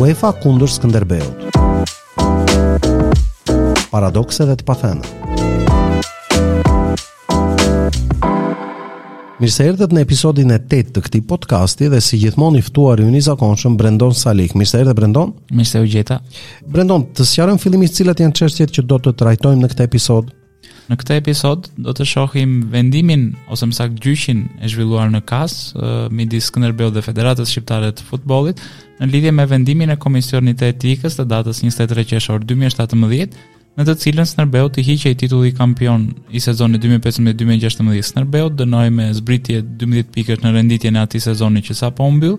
UEFA kundër Skënderbeut. Paradokse dhe të pathëna. Mirë se erdhët në episodin e 8 të këtij podcasti dhe si gjithmonë i ftuar ynë i zakonshëm Brendon Salih. Mirë se erdhe Brendon. Mirë se u gjeta. Brendon, të sqarojmë fillimisht cilat janë çështjet që do të trajtojmë në këtë episod. Në këtë episod do të shohim vendimin ose më saktë gjyqin e zhvilluar në KAS midis Skënderbeut dhe Federatës Shqiptare të Futbollit në lidhje me vendimin e Komisionit të Etikës të datës 23 qershor 2017, në të cilën Skënderbeut i hiqej titulli kampion i sezonit 2015-2016. Skënderbeu dënohej me zbritje 12 pikësh në renditjen e atij sezoni që sapo u mbyll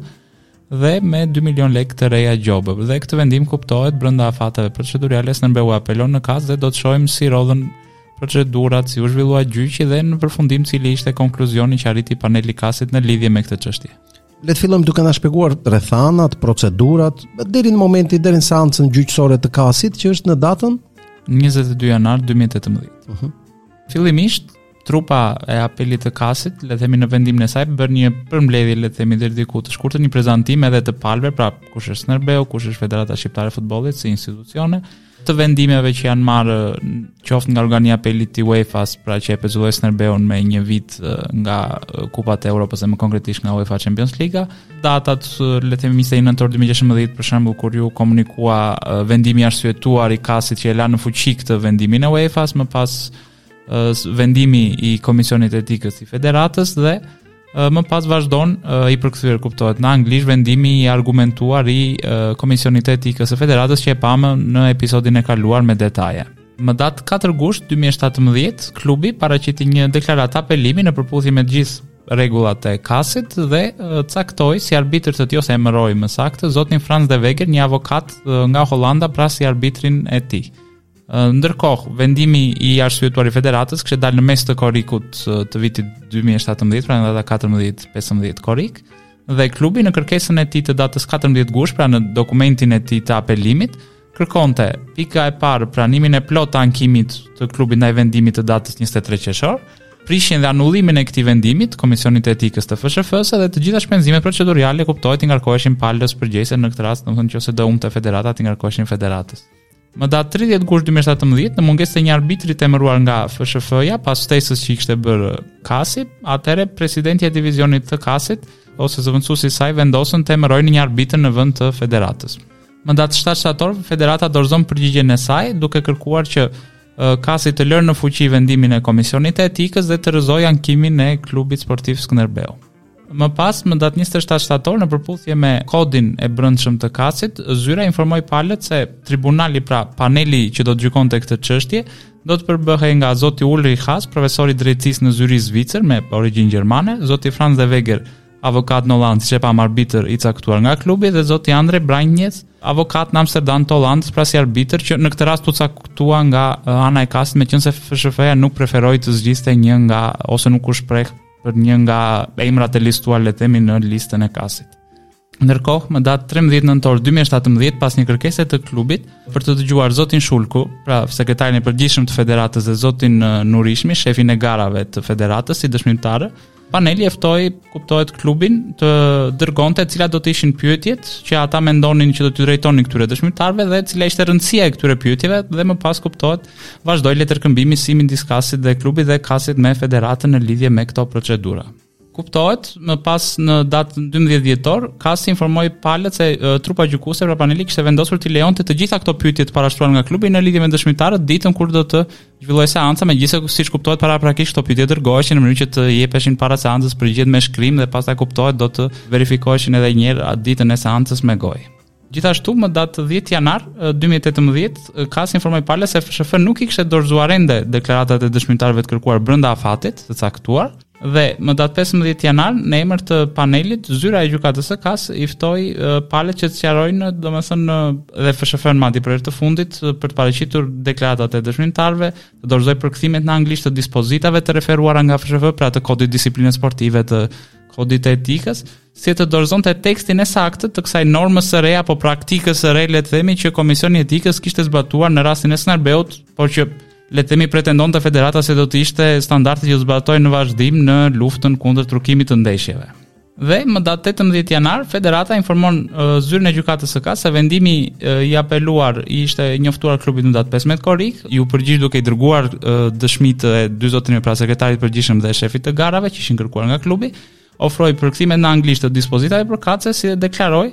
dhe me 2 milion lekë të reja gjobë. Dhe këtë vendim kuptohet brenda afateve proceduriale Skënderbeu e apelon në KAS dhe do të shohim si rodhën procedurat si u zhvillua gjyqi dhe në përfundim cili ishte konkluzioni që arriti paneli i KAS-it në lidhje me këtë çështje. Le të fillojmë duke na shpjeguar rrethanat, procedurat deri në momentin deri në seancën gjyqësore të KAS-it që është në datën 22 janar 2018. Uh -huh. Fillimisht trupa e apelit të KAS-it, le të themi në vendimin e saj, bën një përmbledhje le të themi deri diku të shkurtër një prezantim edhe të palëve, pra kush është Skënderbeu, kush është Federata Shqiptare e Futbollit si institucione, të vendimeve që janë marrë qoftë nga organi i apelit i UEFA-s, pra që e pezulloi Skënderbeun me një vit nga Kupat e Evropës dhe më konkretisht nga UEFA Champions League, datat le të themi 29 nëntor 2016 për shembull kur iu komunikua vendimi i arsyetuar i KAS-it që e la në fuqi këtë vendimin e UEFA-s, më pas vendimi i Komisionit të Etikës i Federatës dhe më pas vazhdon i përkthyer kuptohet në anglisht vendimi i argumentuar i Komisionit të Etikës së Federatës që e pamë në episodin e kaluar me detaje. Më datë 4 gusht 2017, klubi paraqiti një deklaratë apelimi në përputhje me të gjithë rregullat e KAS-it dhe caktoi si arbitër të tij ose emëroi më saktë zotin Frans de Weger, një avokat nga Holanda pra si arbitrin e tij. Ndërkohë, vendimi i arsyetuar i Federatës kishte dalë në mes të korrikut të vitit 2017, pra në data 14-15 korrik, dhe klubi në kërkesën e tij të datës 14 gusht, pra në dokumentin e tij të apelimit, kërkonte pika e parë pranimin e plotë të ankimit të klubit ndaj vendimit të datës 23 qershor, prishjen dhe anullimin e këtij vendimi të Komisionit të Etikës të FSHF-së dhe të gjitha shpenzimet proceduriale kuptohet t'i ngarkoheshin palës përgjegjëse në këtë rast, domethënë nëse do humbte federata t'i ngarkoheshin federatës. Më datë 30 gusht 2017, në mungesë të një arbitri të emëruar nga FSHF-ja pas ftesës që i kishte bërë Kasi, atëherë presidentja e divizionit të Kasit ose zëvendësuesi i saj vendosën të emërojnë një arbitër në vend të federatës. Më datë 7 shtator, federata dorëzon përgjigjen e saj duke kërkuar që Kasi të lërë në fuqi vendimin e Komisionit të Etikës dhe të rrëzojë ankimin e klubit sportiv Skënderbeu. Më pas, më datë 27 shtator, në përputhje me kodin e brendshëm të kasit, zyra informoi palët se tribunali pra paneli që do të gjykonte këtë çështje, do të përbëhej nga zoti Ulrich Haas, profesor i drejtësisë në Zyrih Zvicër me origjinë gjermane, zoti Frans de Weger, avokat në Hollandë, siç e pamë arbitër i caktuar nga klubi dhe zoti Andre Brantjes, avokat në Amsterdam të Hollandës, pra si arbitër që në këtë rast u caktua nga ana e kasit, meqenëse FSHF-ja nuk preferoi të zgjidhte një nga ose nuk u shpreh për një nga emrat e listuar le të themi në listën e kasit. Ndërkohë, më datë 13 nëntor 2017 pas një kërkese të klubit për të dëgjuar zotin Shulku, pra sekretarin e përgjithshëm të federatës dhe zotin Nurishmi, shefin e garave të federatës si dëshmitarë, paneli e ftoi, kuptohet klubin të dërgonte cilat do të ishin pyetjet që ata mendonin që do t'i drejtonin këtyre dëshmitarëve dhe cila ishte rëndësia e këtyre pyetjeve dhe më pas kuptohet Vazhdoi letërkëmbimi si midis KAS-it dhe klubit dhe KAS-it me federatën në lidhje me këto procedura. Kuptohet, më pas në datën 12 dhjetor, KAS informoi palët se e, trupa gjykuese pra paneli kishte vendosur t'i lejonte të gjitha këto pyetje të parashtruara nga klubi në lidhje me dëshmitarët ditën kur do të zhvillohej seanca, megjithëse siç kuptohet paraprakisht këto pyetje dërgoheshin në mënyrë që të jepeshin para seancës përgjigjet me shkrim dhe pastaj kuptohet do të verifikoheshin edhe një herë ditën e seancës me gojë. Gjithashtu, më datë 10 janar 2018, kas informoi palët se FSHF nuk i kishte dorëzuar ende deklaratat e dëshmitarëve të kërkuar brenda afatit të caktuar dhe më datë 15 janar në emër të panelit zyra e gjykatës së kas i ftoi palët që të sqarojnë domethënë dhe FSHF-n madje për herë të fundit për të paraqitur deklaratat e dëshmitarëve, të dorëzojë përkthimet në anglisht të dispozitave të referuara nga FSHF pra të kodit të disiplinës sportive të kodit të etikës si dhe të dorëzonte tekstin e saktë të kësaj normës së re apo praktikës së re le të themi që Komisioni i Etikës kishte zbatuar në rastin e Skënderbeut, por që le të themi pretendonte federata se do të ishte standardi që do të zbatohej në vazhdim në luftën kundër trukimit të ndeshjeve. Dhe më datë 18 janar, Federata informon uh, zyrën e gjykatës së KAS se vendimi uh, i apeluar i ishte njoftuar klubit më datë 15 korrik, iu përgjigj duke i dërguar uh, dëshmitë e dy zotërinjve pra sekretarit të përgjithshëm dhe shefit të garave që ishin kërkuar nga klubi, ofroi përkthime në anglisht të dispozitave përkatëse si dhe deklaroi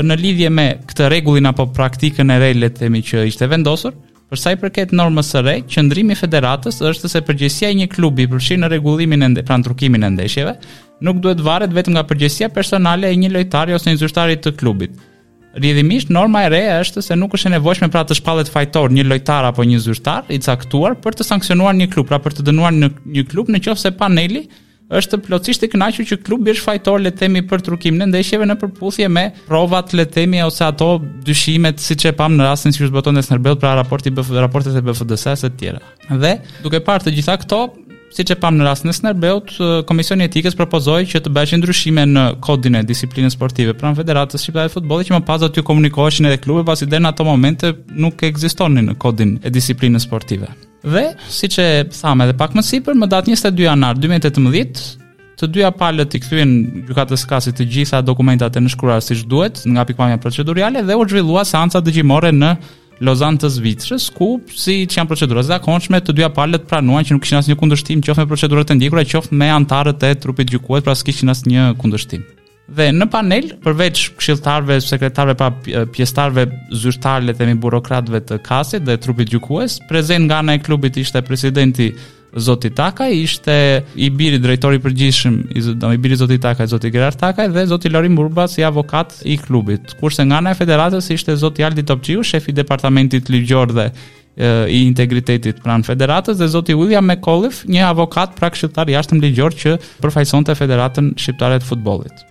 në lidhje me këtë rregullin apo praktikën e re le të themi që ishte vendosur, për sa i përket normës së re, qëndrimi i federatës është se përgjegjësia e një klubi përfshirë në rregullimin e pra në trukimin e ndeshjeve, nuk duhet të varet vetëm nga përgjegjësia personale e një lojtari ose një zyrtari të klubit. Rrjedhimisht norma e re është se nuk është e nevojshme pra të shpallet fajtor një lojtar apo një zyrtar i caktuar për të sanksionuar një klub, pra për të dënuar një, një klub në qoftë se paneli është plotësisht i kënaqur që klubi është fajtor le të themi për trukimin e ndeshjeve në përputhje me provat le të themi ose ato dyshimet siç e pam në rastin siç u botua në Skënderbeut pra raporti BF raportet e BFDS-së e të tjera. Dhe duke parë të gjitha këto, siç e pamë në rastin e Skënderbeut, Komisioni i Etikës propozoi që të bëheshin ndryshime në kodin e disiplinës sportive pranë Federatës Shqiptare të Futbollit që më pas do t'u komunikoheshin edhe klubeve pasi deri në ato momente nuk ekzistonin në kodin e disiplinës sportive. Dhe, siç e thamë edhe pak më sipër, më datë 22 janar 2018, të dyja palët i kthyen gjykatës KAS-it të gjitha dokumentat e nënshkruara siç duhet nga pikëpamja proceduriale dhe u zhvillua seanca dëgjimore në Lozanë të Zvicrës, ku siç janë procedura të zakonshme, të dyja palët pranuan që nuk kishin asnjë kundërshtim qoftë me procedurat e ndjekura, qoftë me anëtarët e trupit gjykues, pra s'kishin asnjë kundërshtim. Dhe në panel, përveç këshilltarëve, sekretarëve pra pjesëtarëve zyrtarë le të themi burokratëve të KAS-it dhe trupit gjykues, prezent nga ana e klubit ishte presidenti Zoti Takaj, ishte i biri drejtori i përgjithshëm i Zoti i biri i Zotit Takaj, Zoti Gerard Takaj dhe Zoti Lorin Burba si avokat i klubit. Kurse nga ana e federatës ishte Zoti Aldi Topçiu, shefi i departamentit ligjor dhe i integritetit pranë federatës dhe zoti William McAuliffe, një avokat pra këshilltar i jashtëm ligjor që përfaqësonte Federatën Shqiptare të Futbollit.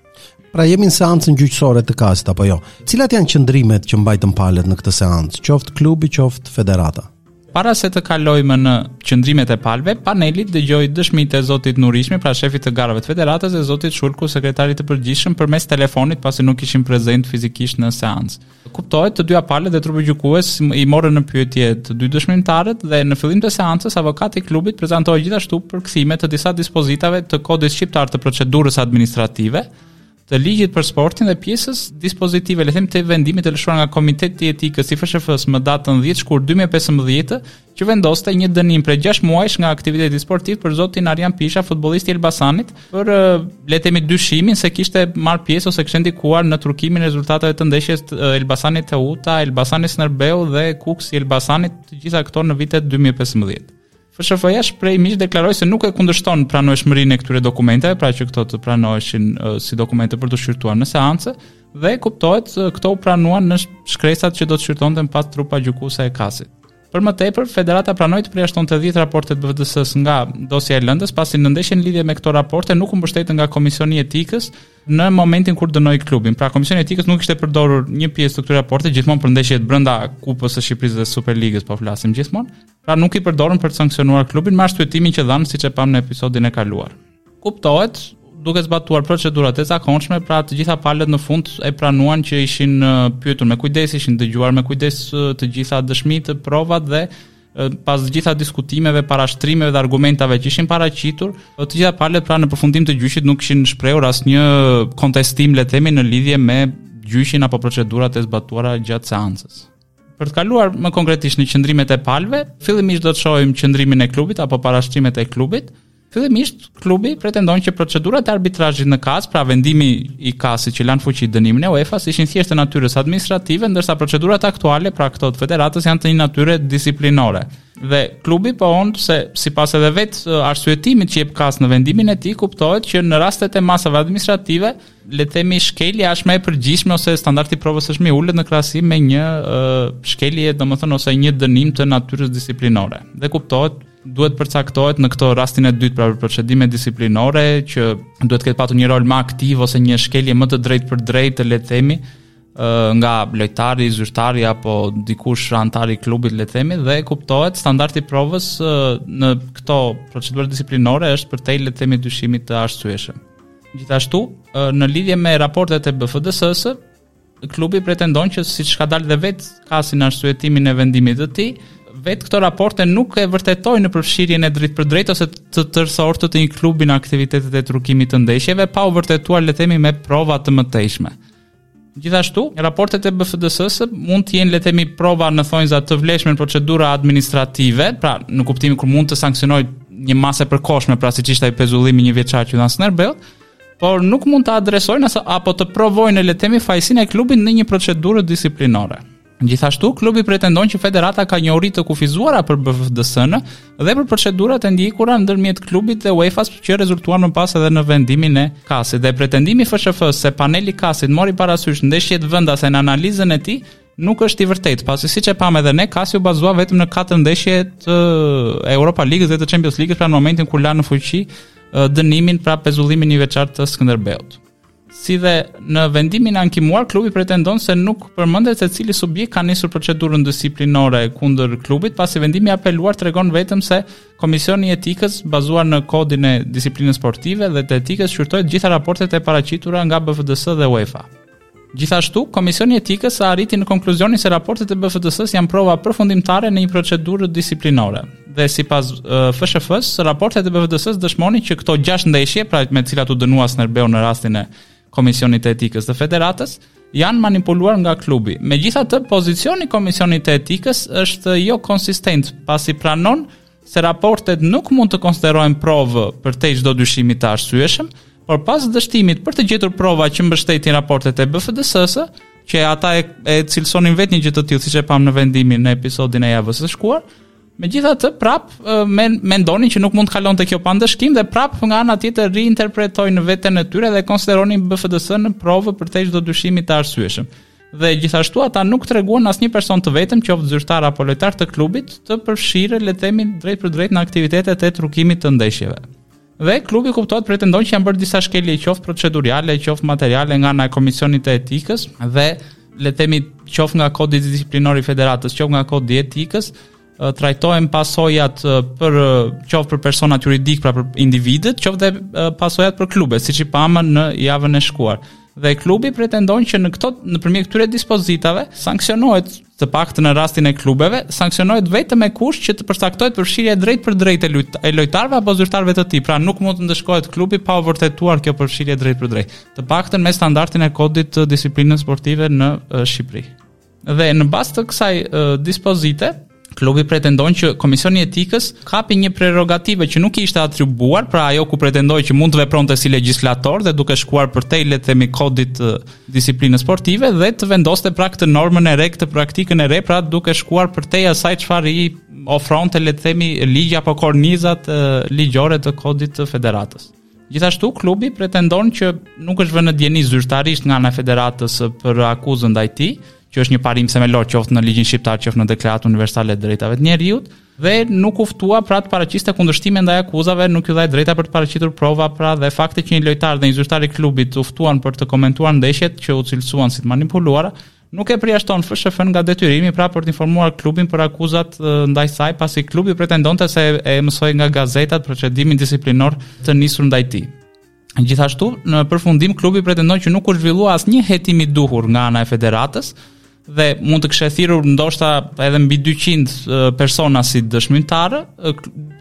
Pra jemi në seancën gjyqësore të KAS-it apo jo. Cilat janë qëndrimet që mbajtën palët në këtë seancë, qoftë klubi, qoftë federata? Para se të kalojmë në qëndrimet e palëve, paneli dëgjoi dëshmitë e zotit Nurishmi, pra shefit të garave të federatës dhe zotit Shulku, sekretarit të përgjithshëm përmes telefonit, pasi nuk ishin prezent fizikisht në seancë. Kuptohet, të dyja palët dhe trupi gjykues i morën në pyetje të dy dëshmitarët dhe në fillim të seancës avokati i klubit prezantoi gjithashtu përkthime të disa dispozitave të Kodit Shqiptar të Procedurës Administrative, të ligjit për sportin dhe pjesës dispozitive le të them të vendimit të lëshuar nga Komiteti i Etikës i FSHF-së më datën 10 shkurt 2015 që vendoste një dënim prej 6 muajsh nga aktiviteti sportiv për zotin Arjan Pisha, futbollisti i Elbasanit, për le të themi dyshimin se kishte marrë pjesë ose kishte ndikuar në trukimin e rezultateve të ndeshjes Elbasani Teuta, Elbasani Skënderbeu dhe Kukësi Elbasani, të gjitha këto në vitet 2015. FSHF-ja shprehimisht deklaroi se nuk e kundërshton pranueshmërinë e këtyre dokumenteve, pra që këto të pranoheshin si dokumente për t'u shqyrtuar në seancë, Dhe kuptohet se këto u pranuan në shkresat që do të shqyrtonte më pas trupa gjykuese e kasit. Për më tepër, Federata pranoi të përjashtonte 10 raportet e BFDS-së nga dosja e lëndës, pasi ndeshjet në lidhje me këto raporte nuk u mbështetën nga Komisioni i Etikës në momentin kur dënoi klubin. Pra Komisioni i Etikës nuk kishte përdorur një pjesë të këtyre raporte gjithmonë për ndeshjet brenda Kupës së Shqipërisë dhe Superligës, po flasim gjithmonë. Pra nuk i përdorën për të sanksionuar klubin me arsyetimin që dhanë siç e pamë në episodin e kaluar. Kuptohet, duke zbatuar procedurat e zakonshme, pra të gjitha palët në fund e pranuan që ishin pyetur me kujdes, ishin dëgjuar me kujdes të gjitha dëshmitë, provat dhe pas të gjitha diskutimeve, parashtrimeve dhe argumentave që ishin paraqitur, të gjitha palët pra në përfundim të gjyqit nuk kishin shprehur asnjë kontestim le të themi në lidhje me gjyqin apo procedurat e zbatuara gjatë seancës. Për të kaluar më konkretisht në qëndrimet e palëve, fillimisht do të shohim qëndrimin e klubit apo parashtrimet e klubit. Fillimisht, klubi pretendon që procedurat e arbitrazhit në kas, pra vendimi i kasit që la në fuqi dënimin e UEFA-s, ishin thjesht të natyrës administrative, ndërsa procedurat aktuale, pra këto të federatës, janë të një natyre disiplinore. Dhe klubi pohon se sipas edhe vetë arsyetimit që jep kas në vendimin e tij, kuptohet që në rastet e masave administrative, le të themi shkelja është më e përgjithshme ose standardi i provës është më i ulët në krahasim me një uh, shkelje, domethënë ose një dënim të natyrës disiplinore. Dhe kuptohet duhet të përcaktohet në këtë rastin e dytë pra për procedime disiplinore që duhet të ketë patur një rol më aktiv ose një shkelje më të drejtpërdrejtë le të themi nga lojtari, zyrtari apo dikush anëtar i klubit le të themi dhe kuptohet standardi i provës në këto procedura disiplinore është përtej le të themi dyshimit të arsyeshëm. Gjithashtu, në lidhje me raportet e BFDS-së, Klubi pretendon që siç ka dalë dhe vetë kasi në arsyetimin e vendimit të tij, vetë këto raporte nuk e vërtetojnë përfshirjen e drejtpërdrejtë ose të tërthortë të një klubi në aktivitetet e trukimit të ndeshjeve pa u vërtetuar le të themi me prova të mëtejshme. Gjithashtu, raportet e BFDS-së mund të jenë le të themi prova në thonjza të vlefshme në procedura administrative, pra në kuptimin kur mund të sanksionohet një masë e përkohshme, pra siç ishte ai pezullimi njëvjeçar që dha Skënderbeut, por nuk mund të adresojnë apo të provojnë le të themi fajësinë e klubit në një procedurë disiplinore. Gjithashtu, klubi pretendon që federata ka njohuri të kufizuara për BFDS-në dhe për procedurat e ndjekura ndërmjet klubit dhe UEFA-s që rezultuan më pas edhe në vendimin e kasit. Dhe pretendimi i FSHF-së se paneli i kasit mori parasysh ndeshjet vendase në analizën e tij Nuk është i vërtetë, pasi siç e pamë edhe ne, Kasi u bazua vetëm në katër ndeshje të Europa Ligës dhe të Champions Ligës pra në momentin kur la në fuqi dënimin pra pezullimin njëvjeçar të Skënderbeut. Si dhe në vendimin e ankimuar, klubi pretendon se nuk përmendet se cili subjekt ka nisur procedurën disiplinore kundër klubit, pasi vendimi i apeluar tregon vetëm se Komisioni i Etikës, bazuar në Kodin e Disiplinës Sportive dhe të Etikës, shqyrtoi të gjitha raportet e paraqitura nga BFDS dhe UEFA. Gjithashtu, Komisioni i Etikës arriti në konkluzionin se raportet e BFDS-së janë prova përfundimtare në një procedurë disiplinore. Dhe sipas FSHF-së, raportet e BFDS-së dëshmonin që këto gjashtë ndeshje, pra me të cilat u dënua Skënderbeu në rastin e Komisionit të Etikës të Federatës, janë manipuluar nga klubi. Megjithatë, pozicioni i Komisionit të Etikës është jo konsistent, pasi pranon se raportet nuk mund të konsiderohen provë përtej çdo dyshimi të arsyeshëm, por pas dështimit për të gjetur prova që mbështetin raportet e BFDS-së, që ata e, e cilësonin vetë një gjë të tillë, siç e pamë në vendimin në episodin e javës së shkuar, megjithatë prap men, mendonin që nuk mund të kalonte kjo pa ndëshkim dhe prap nga ana tjetër riinterpretojnë veten e tyre dhe konsideronin BFDS-në provë përtej çdo dyshimi të arsyeshëm. dhe gjithashtu ata nuk treguan asnjë person të vetëm qoftë zyrtar apo lojtar të klubit të përfshirë le të themi drejtpërdrejt në aktivitetet e trukimit të ndeshjeve. Dhe klubi kuptohet pretendon që janë bërë disa shkelje qoftë procedurale, qoftë materiale nga ana e komisionit të etikës dhe le të themi qoftë nga kodi disiplinor i federatës, qoftë nga kodi i etikës, trajtohen pasojat për qoftë për personat juridikë, pra për individët, qoftë dhe pasojat për klubet, siç i pamë në javën e shkuar. Dhe klubi pretendon që në këto nëpërmjet këtyre dispozitave sanksionohet të paktën në rastin e klubeve, sanksionohet vetëm me kusht që të përcaktohet përfshirja e drejtpërdrejtë e, lujt, e lojtarëve apo zyrtarëve të tij. Pra nuk mund të ndëshkohet klubi pa u vërtetuar kjo përfshirje e drejtpërdrejtë. Të paktën me standardin e kodit të disiplinës sportive në Shqipëri. Dhe në bazë të kësaj uh, dispozite, klubi pretendon që Komisioni i Etikës kapi një prerogativë që nuk i ishte atribuar, pra ajo ku pretendoi që mund të vepronte si legjislator dhe duke shkuar përtej le të themi kodit të disiplinës sportive dhe të vendoste pra këtë normën e re, këtë praktikën e re, pra duke shkuar përtej asaj çfarë i ofronte le të themi ligji apo kornizat ligjore të kodit të federatës. Gjithashtu, klubi pretendon që nuk është vënë në dijeni zyrtarisht nga ana e federatës për akuzën ndaj tij, që është një parim themelor qoftë në ligjin shqiptar qoftë në deklaratën universale të drejtave të njeriut dhe nuk u ftua pra të paraqiste kundërshtime ndaj akuzave, nuk iu dha e drejta për të paraqitur prova pra dhe fakti që një lojtar dhe një zyrtar i klubit u ftuan për të komentuar ndeshjet që u cilësuan si të manipuluara, Nuk e përjashton FSHF-në nga detyrimi pra për të informuar klubin për akuzat ndaj saj, pasi klubi pretendonte se e mësoi nga gazetat procedimin disiplinor të nisur ndaj tij. Gjithashtu, në përfundim klubi pretendon që nuk u zhvillua asnjë hetim i duhur nga ana e federatës dhe mund të kishte thirrur ndoshta edhe mbi 200 persona si dëshmitarë.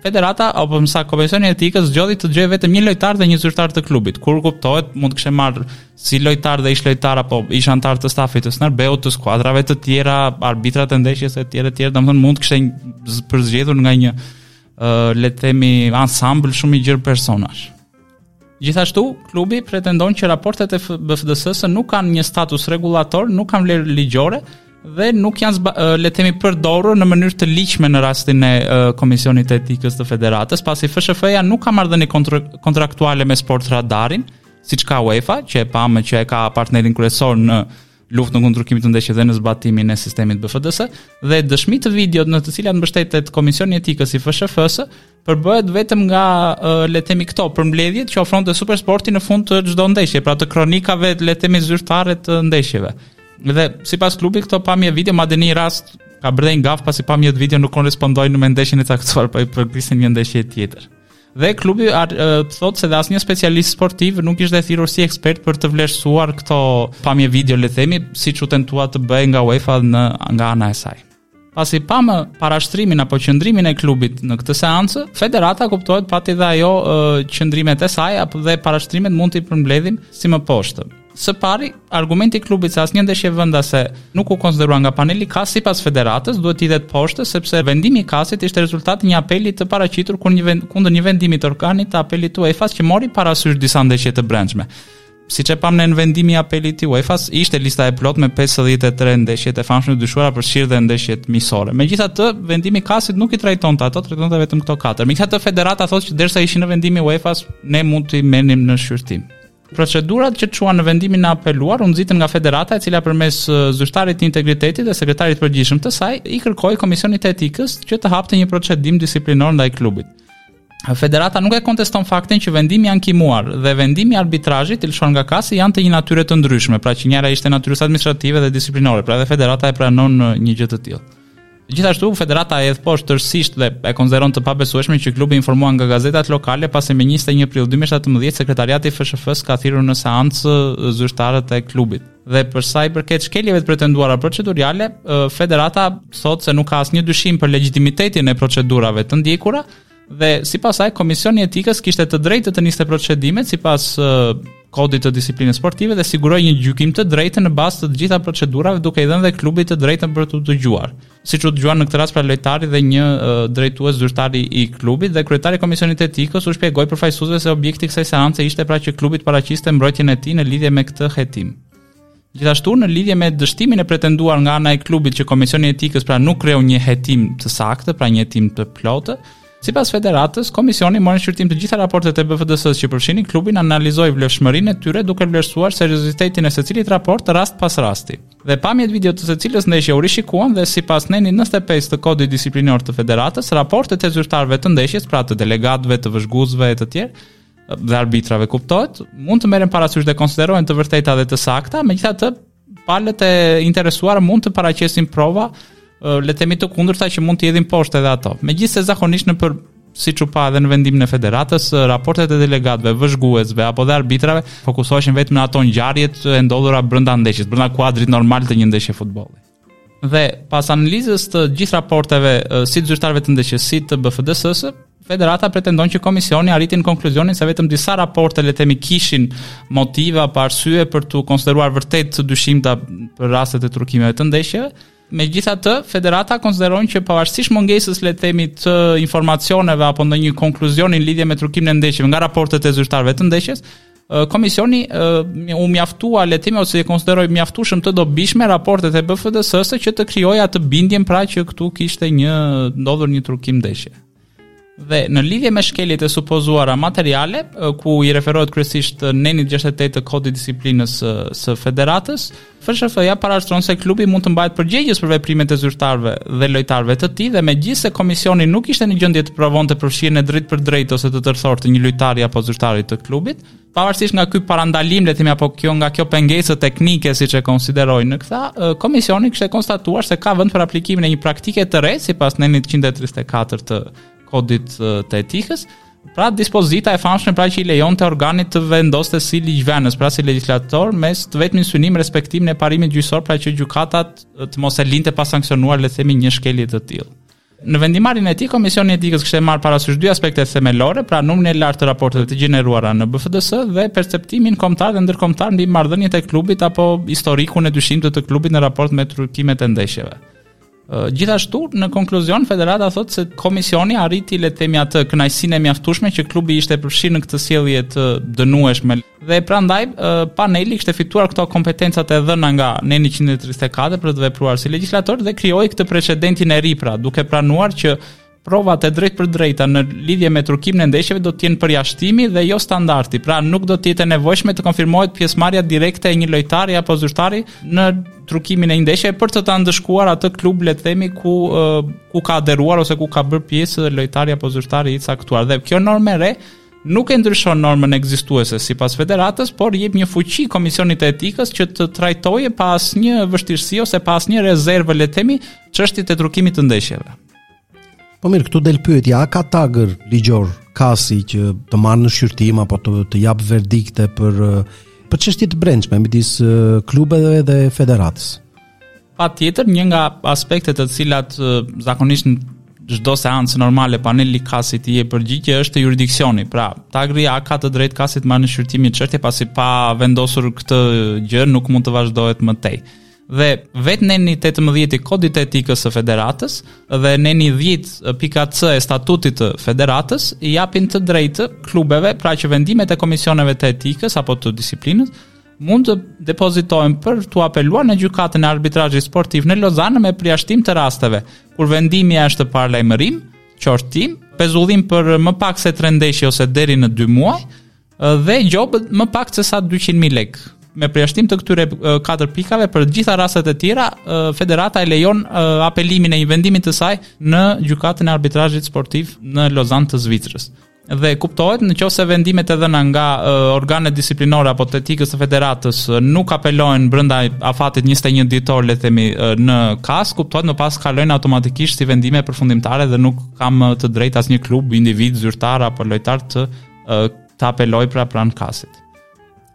Federata apo më saktë komisioni i etikës zgjodhi të dëgjojë vetëm një lojtar dhe një zyrtar të klubit, kur kuptohet mund të kishte marrë si lojtar dhe ish lojtar apo ish antar të stafit të Skënderbeut, të skuadrave të tjera, arbitrat e ndeshjes e tjera tjera, domethënë mund të kishte përzgjedhur nga një uh, le të themi ansambël shumë i gjerë personash. Gjithashtu, klubi pretendon që raportet e BFDS-së nuk kanë një status rregullator, nuk kanë vlerë ligjore dhe nuk janë le të themi përdorur në mënyrë të ligjshme në rastin e uh, Komisionit të Etikës të Federatës, pasi FSHF-ja nuk ka marrëdhënie kontraktuale me Sport Radarin, siç ka UEFA, që e pamë që e ka partnerin kryesor në luftën kundër trukimit të ndeshjeve dhe në zbatimin e sistemit BFDS dhe dëshmitë video në të cilat mbështetet Komisioni i Etikës i FSHF-së përbëhet vetëm nga le të themi këto përmbledhjet që ofronte Supersporti në fund të çdo ndeshje, pra të kronikave le të themi zyrtare të ndeshjeve. Dhe sipas klubit këto pamje video madje në një rast ka bërë një gafë pasi pamjet video nuk korrespondojnë me ndeshjen e caktuar, po i përkasin një ndeshje tjetër. Dhe klubi ar, thotë se dhe asnjë specialist sportiv nuk ishte thirrur si ekspert për të vlerësuar këto pamje video le të themi, siç u tentua të bëhej nga UEFA në nga ana e saj. Pasi pamë parashtrimin apo qëndrimin e klubit në këtë seancë, federata kuptohet pati dhe ajo qëndrimet e saj apo dhe parashtrimet mund t'i përmbledhim si më poshtë. Së pari, argumenti i klubit se asnjë ndeshje vendase nuk u konsiderua nga paneli KAS sipas federatës duhet të hidhet poshtë sepse vendimi i kasit ishte rezultat i një apeli të paraqitur kundër një vend, kundër një vendimi të organit të apelit të UEFA-s që mori parasysh disa ndeshje të brendshme. Siç e pamë në vendimin e apelit të UEFA-s, ishte lista e plotë me 53 ndeshje të famshme të dyshuara përfshirë dhe ndeshjet miqësore. Megjithatë, vendimi i kasit nuk i trajtonte ato, trajtonte vetëm këto katër. Megjithatë, federata thotë që derisa ishin në vendimin e UEFA-s, ne mund t'i merrnim në shqyrtim. Procedurat që çuan në vendimin e apeluar u nxitën nga Federata, e cila përmes zyrtarit të integritetit dhe sekretarit të përgjithshëm të saj i kërkoi Komisionit të Etikës që të hapte një procedim disiplinor ndaj klubit. Federata nuk e konteston faktin që vendimi i ankimuar dhe vendimi i arbitrazhit i lëshuar nga kasi janë të një natyre të ndryshme, pra që njëra ishte e natyrës administrative dhe disiplinore, pra edhe Federata e pranon një gjë të tillë. Gjithashtu, federata e hedh poshtë tërësisht dhe e konsideron të pabesueshme që klubi u informua nga gazetat lokale pasi me njëzet e një prill dy mijë e shtatëmbëdhjetë sekretariati i FSHF-së ka thirrur në seancë zyrtarët e klubit. Dhe për sa i përket shkeljeve të pretenduara proceduriale, federata thotë se nuk ka asnjë dyshim për legjitimitetin e procedurave të ndjekura, dhe sipas saj Komisioni i Etikës kishte të drejtë të niste procedimet sipas uh, kodit të disiplinës sportive dhe siguroi një gjykim të drejtë në bazë të gjitha procedurave duke i dhënë dhe klubit të drejtën për t'u dëgjuar. Siç u dëgjuan në këtë rast pra lojtari dhe një uh, drejtues zyrtari i klubit dhe kryetari i Komisionit të Etikës u shpjegoi përfaqësuesve se objekti i kësaj seance ishte pra që klubi të paraqiste mbrojtjen e tij në lidhje me këtë hetim. Gjithashtu, në lidhje me dështimin e pretenduar nga ana e klubit që Komisioni i Etikës pra nuk kreu një hetim të saktë, pra një hetim të plotë, sipas federatës, komisioni mori në shqyrtim të gjitha raportet e BFDS-së që përfshinin klubin, analizoi vlefshmërinë e tyre duke vlerësuar seriozitetin e secilit raport rast pas rasti. Dhe pamjet video të secilës ndeshje u rishikuan dhe sipas nenit 95 të kodit disiplinor të federatës, raportet e zyrtarëve të ndeshjes, pra të delegatëve, të vëzhguesve e të tjerë, dhe arbitrave kuptohet, mund të merren parasysh dhe konsiderohen të vërteta dhe të sakta, megjithatë palët e interesuara mund të paraqesin prova le të themi të kundërta që mund të hedhin poshtë edhe ato. Megjithëse zakonisht nëpër siç u pa edhe në vendimin e federatës, raportet e delegatëve, vëzhguesve, apo dhe arbitrave, fokusoheshin vetëm në ato ngjarjet e ndodhura brenda ndeshjes, brenda kuadrit normal të një ndeshje futbolli. Dhe pas analizës të gjithë raporteve si të zyrtarëve të ndeshjes si të BFDS-së, Federata pretendon që komisioni arriti në konkluzionin se vetëm disa raporte le të themi kishin motive apo arsye për t'u konsideruar vërtet të dyshimta për rastet e trukimeve të ndeshjeve. Megjithatë, Federata konsideron që pavarësisht mungesës le të themi të informacioneve apo ndonjë konkluzioni në lidhje me trukimin e ndeshjeve nga raportet e zyrtarëve të ndeshjes, komisioni u mjaftua le të themi ose i konsideroi mjaftueshëm të dobishme raportet e BFDS-së që të krijojë atë bindjen pra që këtu kishte një ndodhur një trukim ndeshje. Dhe në lidhje me shkeljet e supozuara materiale, ku i referohet kryesisht nenit 68 të kodit të disiplinës së federatës, FSHF-ja parashtron se klubi mund të mbahet përgjegjës për veprimet e zyrtarëve dhe lojtarëve të tij dhe megjithëse komisioni nuk ishte në gjendje të provonte përfshirjen e drejtpërdrejtë ose të tërthortë të një lojtari apo zyrtari të klubit, pavarësisht nga ky parandalim, le të themi apo kjo nga kjo pengesë teknike siç e konsiderojnë në këtë, komisioni kishte konstatuar se ka vend për aplikimin e një praktike të re sipas nenit 134 të kodit të etikës, Pra dispozita e famshme pra që i lejonte organit të vendoste si ligjvënës, pra si legjislator, me të vetmin synim respektimin e parimit gjyqësor pra që gjykata të mos e linte pa sanksionuar le themi një shkelje të tillë. Në vendimmarrjen e tij Komisioni i Etikës kishte marrë parasysh dy aspekte themelore, pra numrin e lartë të raporteve të gjeneruara në BFDS dhe perceptimin kombëtar dhe ndërkombëtar mbi marrëdhëniet e klubit apo historikun e dyshimtë të klubit në raport me trukimet e ndeshjeve. Gjithashtu, në konkluzion, Federata thotë se komisioni arriti le të themi atë kënaqësinë e mjaftueshme që klubi ishte përfshirë në këtë sjellje të dënueshme dhe prandaj paneli kishte fituar këto kompetencat e dhëna nga Neni 134 për të vepruar si legjislator dhe krijoi këtë precedentin e ri pra, duke pranuar që provat e drejtpërdrejta në lidhje me trukimin e ndeshjeve do të jenë përjashtimi dhe jo standardi. Pra nuk do të jetë e nevojshme të konfirmohet pjesëmarrja direkte e një lojtari apo zyrtari në trukimin e një ndeshje për ta ndëshkuar atë klub le të themi ku ku ka aderuar ose ku ka bërë pjesë lojtari apo zyrtari i caktuar. Dhe kjo normë e re nuk e ndryshon normën ekzistuese sipas federatës, por jep një fuqi komisionit të etikës që të trajtojë pa asnjë vështirësi ose pa asnjë rezervë le të themi çështjet e trukimit të ndeshjeve. Po mirë, këtu del pyetja, a ka tagër ligjor kasi që të marrë në shqyrtim apo të, të japë verdikte për për çështje të brendshme midis klubeve dhe federatës? Patjetër, një nga aspektet të cilat zakonisht në çdo seancë normale paneli i kasit i jep përgjigje është juridiksioni. Pra, tagri a ka të drejtë kasi të marrë në shqyrtim një çështje pasi pa vendosur këtë gjë nuk mund të vazhdohet më tej. dhe vetë neni 18 i kodit të etikës së federatës dhe neni 10.c e statutit të federatës i japin të drejtë klubeve pra që vendimet e komisioneve të etikës apo të disiplinës mund të depozitohen për t'u apeluar në gjykatën e arbitrazhit sportiv në Lozanë me përjashtim të rasteve kur vendimi është paralajmërim, qortim, pezullim për më pak se 3 ndeshje ose deri në 2 muaj, dhe gjobë më pak sesa 200.000 lekë. Me përjashtim të këtyre katër pikave për të gjitha rastet e tjera, federata e lejon apelimin e një vendimi të saj në gjykatën e arbitrazhit sportiv në Lozanë të Zvicrës. Dhe kuptohet në qoftë se vendimet e dhëna nga organet disiplinore apo të etikës të federatës nuk apelohen brenda afatit 21 ditor le të themi në kas, kuptohet më pas kalojnë automatikisht si vendime përfundimtare dhe nuk ka më të drejtë asnjë klub, individ, zyrtar apo lojtar të të apelojë pra pranë kasit.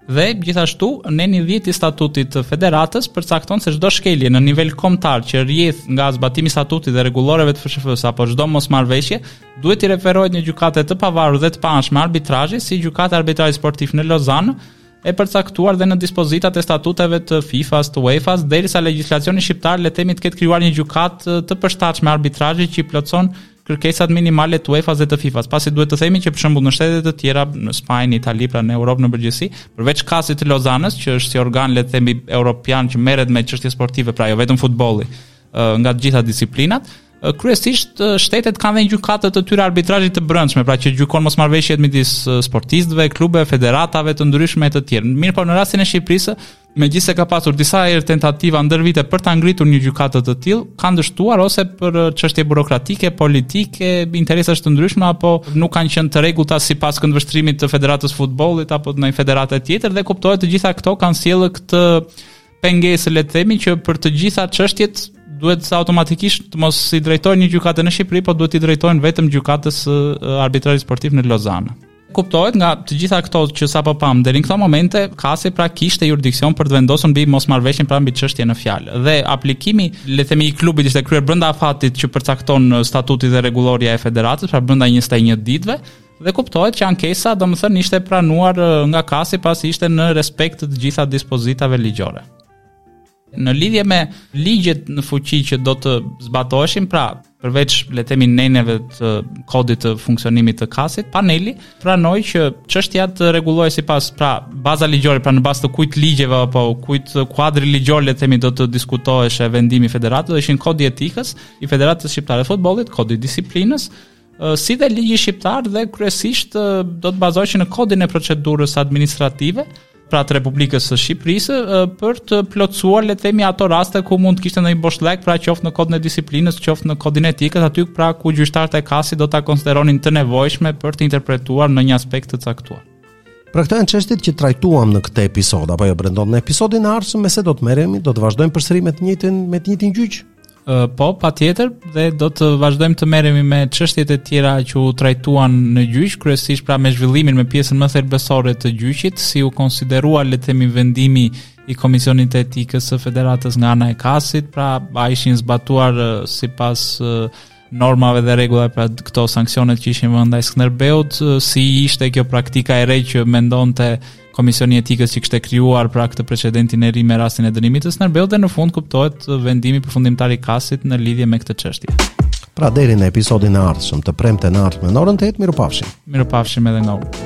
Dhe gjithashtu, neni 10 i statutit të federatës, përcakton se çdo shkelje në nivel kombëtar që rrjedh nga zbatimi i statutit dhe rregulloreve të FSHF-së apo çdo mosmarrëveshje, duhet t'i referohet një gjykate të pavarur dhe të paanshme arbitrazhi si gjykata e arbitrazhit sportiv në Lozanë, e përcaktuar dhe në dispozitat e statuteve të FIFA-s, të UEFA-s, derisa legjislacioni shqiptar le të themi të ketë krijuar një gjykatë të përshtatshme arbitrazhi që i plotëson kërkesat minimale të UEFA-s dhe të FIFA-s, pasi duhet të themi që për shembull në shtete të tjera, në Spanjë, në Itali, pra në Europë në përgjithësi, përveç kasit të Lozanës, që është si organ le të themi europian që merret me çështje sportive, pra jo vetëm futbolli, nga të gjitha disiplinat, kryesisht shtetet kanë dhe një gjykatë të tyre arbitrazhi të brendshme, pra që gjykon mosmarrëveshjet midis sportistëve, klubeve, federatave të ndryshme e të tjera. Mirëpo në rastin e Shqipërisë, Megjithëse ka pasur disa herë tentativa ndër vite për ta ngritur një gjykatë të tillë, kanë dështuar ose për uh, çështje burokratike, politike, interesash të ndryshme apo nuk kanë qenë të rregullta sipas këndvështrimit të Federatës së Futbollit apo të ndonjë federate tjetër dhe kuptohet të gjitha këto kanë sjellë këtë pengesë le të themi që për të gjitha çështjet duhet sa automatikisht të mos i drejtohen një gjykate në Shqipëri, por duhet t'i drejtohen vetëm gjykatës uh, arbitrazhit sportiv në Lozanë. Kuptohet nga të gjitha këto që sapo pamë deri në këto momente, kasi pra kishte juridiksion për të vendosur mbi mosmarrëveshjen pra mbi çështjen në fjalë. Dhe aplikimi, le të themi i klubit ishte kryer brenda afatit që përcakton uh, statuti dhe rregullorja e federatës, pra brenda 21 ditëve, dhe kuptohet që ankesa domethënë ishte pranuar uh, nga kasi pasi ishte në respekt të të gjitha dispozitave ligjore. Në lidhje me ligjet në fuqi që do të zbatoheshin, pra përveç le të themi neneve të kodit të funksionimit të kasit, paneli pranoi që çështja të rregullohej sipas pra baza ligjore, pra në bazë të kujt ligjeve apo kujt kuadri ligjor le të themi do të diskutohej vendimi i federatës, do ishin kodi i etikës i Federatës Shqiptare të Futbollit, kodi i disiplinës, si dhe ligji shqiptar dhe kryesisht do të bazoheshin në kodin e procedurës administrative pra të Republikës së Shqipërisë për të plotësuar le të themi ato raste ku mund të kishte ndonjë boshllëk pra qoftë në kodin e disiplinës, qoftë në kodin e etikës, aty pra ku gjyqtarët e kasit do ta konsideronin të nevojshme për të interpretuar në një aspekt të caktuar. Pra këto janë çështjet që trajtuam në këtë episod apo jo Brendon në episodin e ardhshëm me çfarë do të merremi, do të vazhdojmë përsëri me të njëjtin me të njëjtin gjyq. Po, patjetër, dhe do të vazhdojmë të merremi me çështjet e tjera që u trajtuan në gjyq, kryesisht pra me zhvillimin me pjesën më thelbësore të gjyqit, si u konsiderua le të themi vendimi i Komisionit të Etikës së Federatës nga ana e Kasit, pra a ishin zbatuar sipas normave dhe rregullave pra këto sanksionet që ishin vënë ndaj Skënderbeut, si ishte kjo praktika e re që mendonte Komisioni i Etikës që kishte krijuar pra këtë precedentin e ri me rastin e dënimit të Skënderbeut dhe në fund kuptohet vendimi përfundimtar i Kasit në lidhje me këtë çështje. Pra deri në episodin e ardhshëm të premten e ardhme në orën 8 mirupafshim. Mirupafshim edhe nga unë.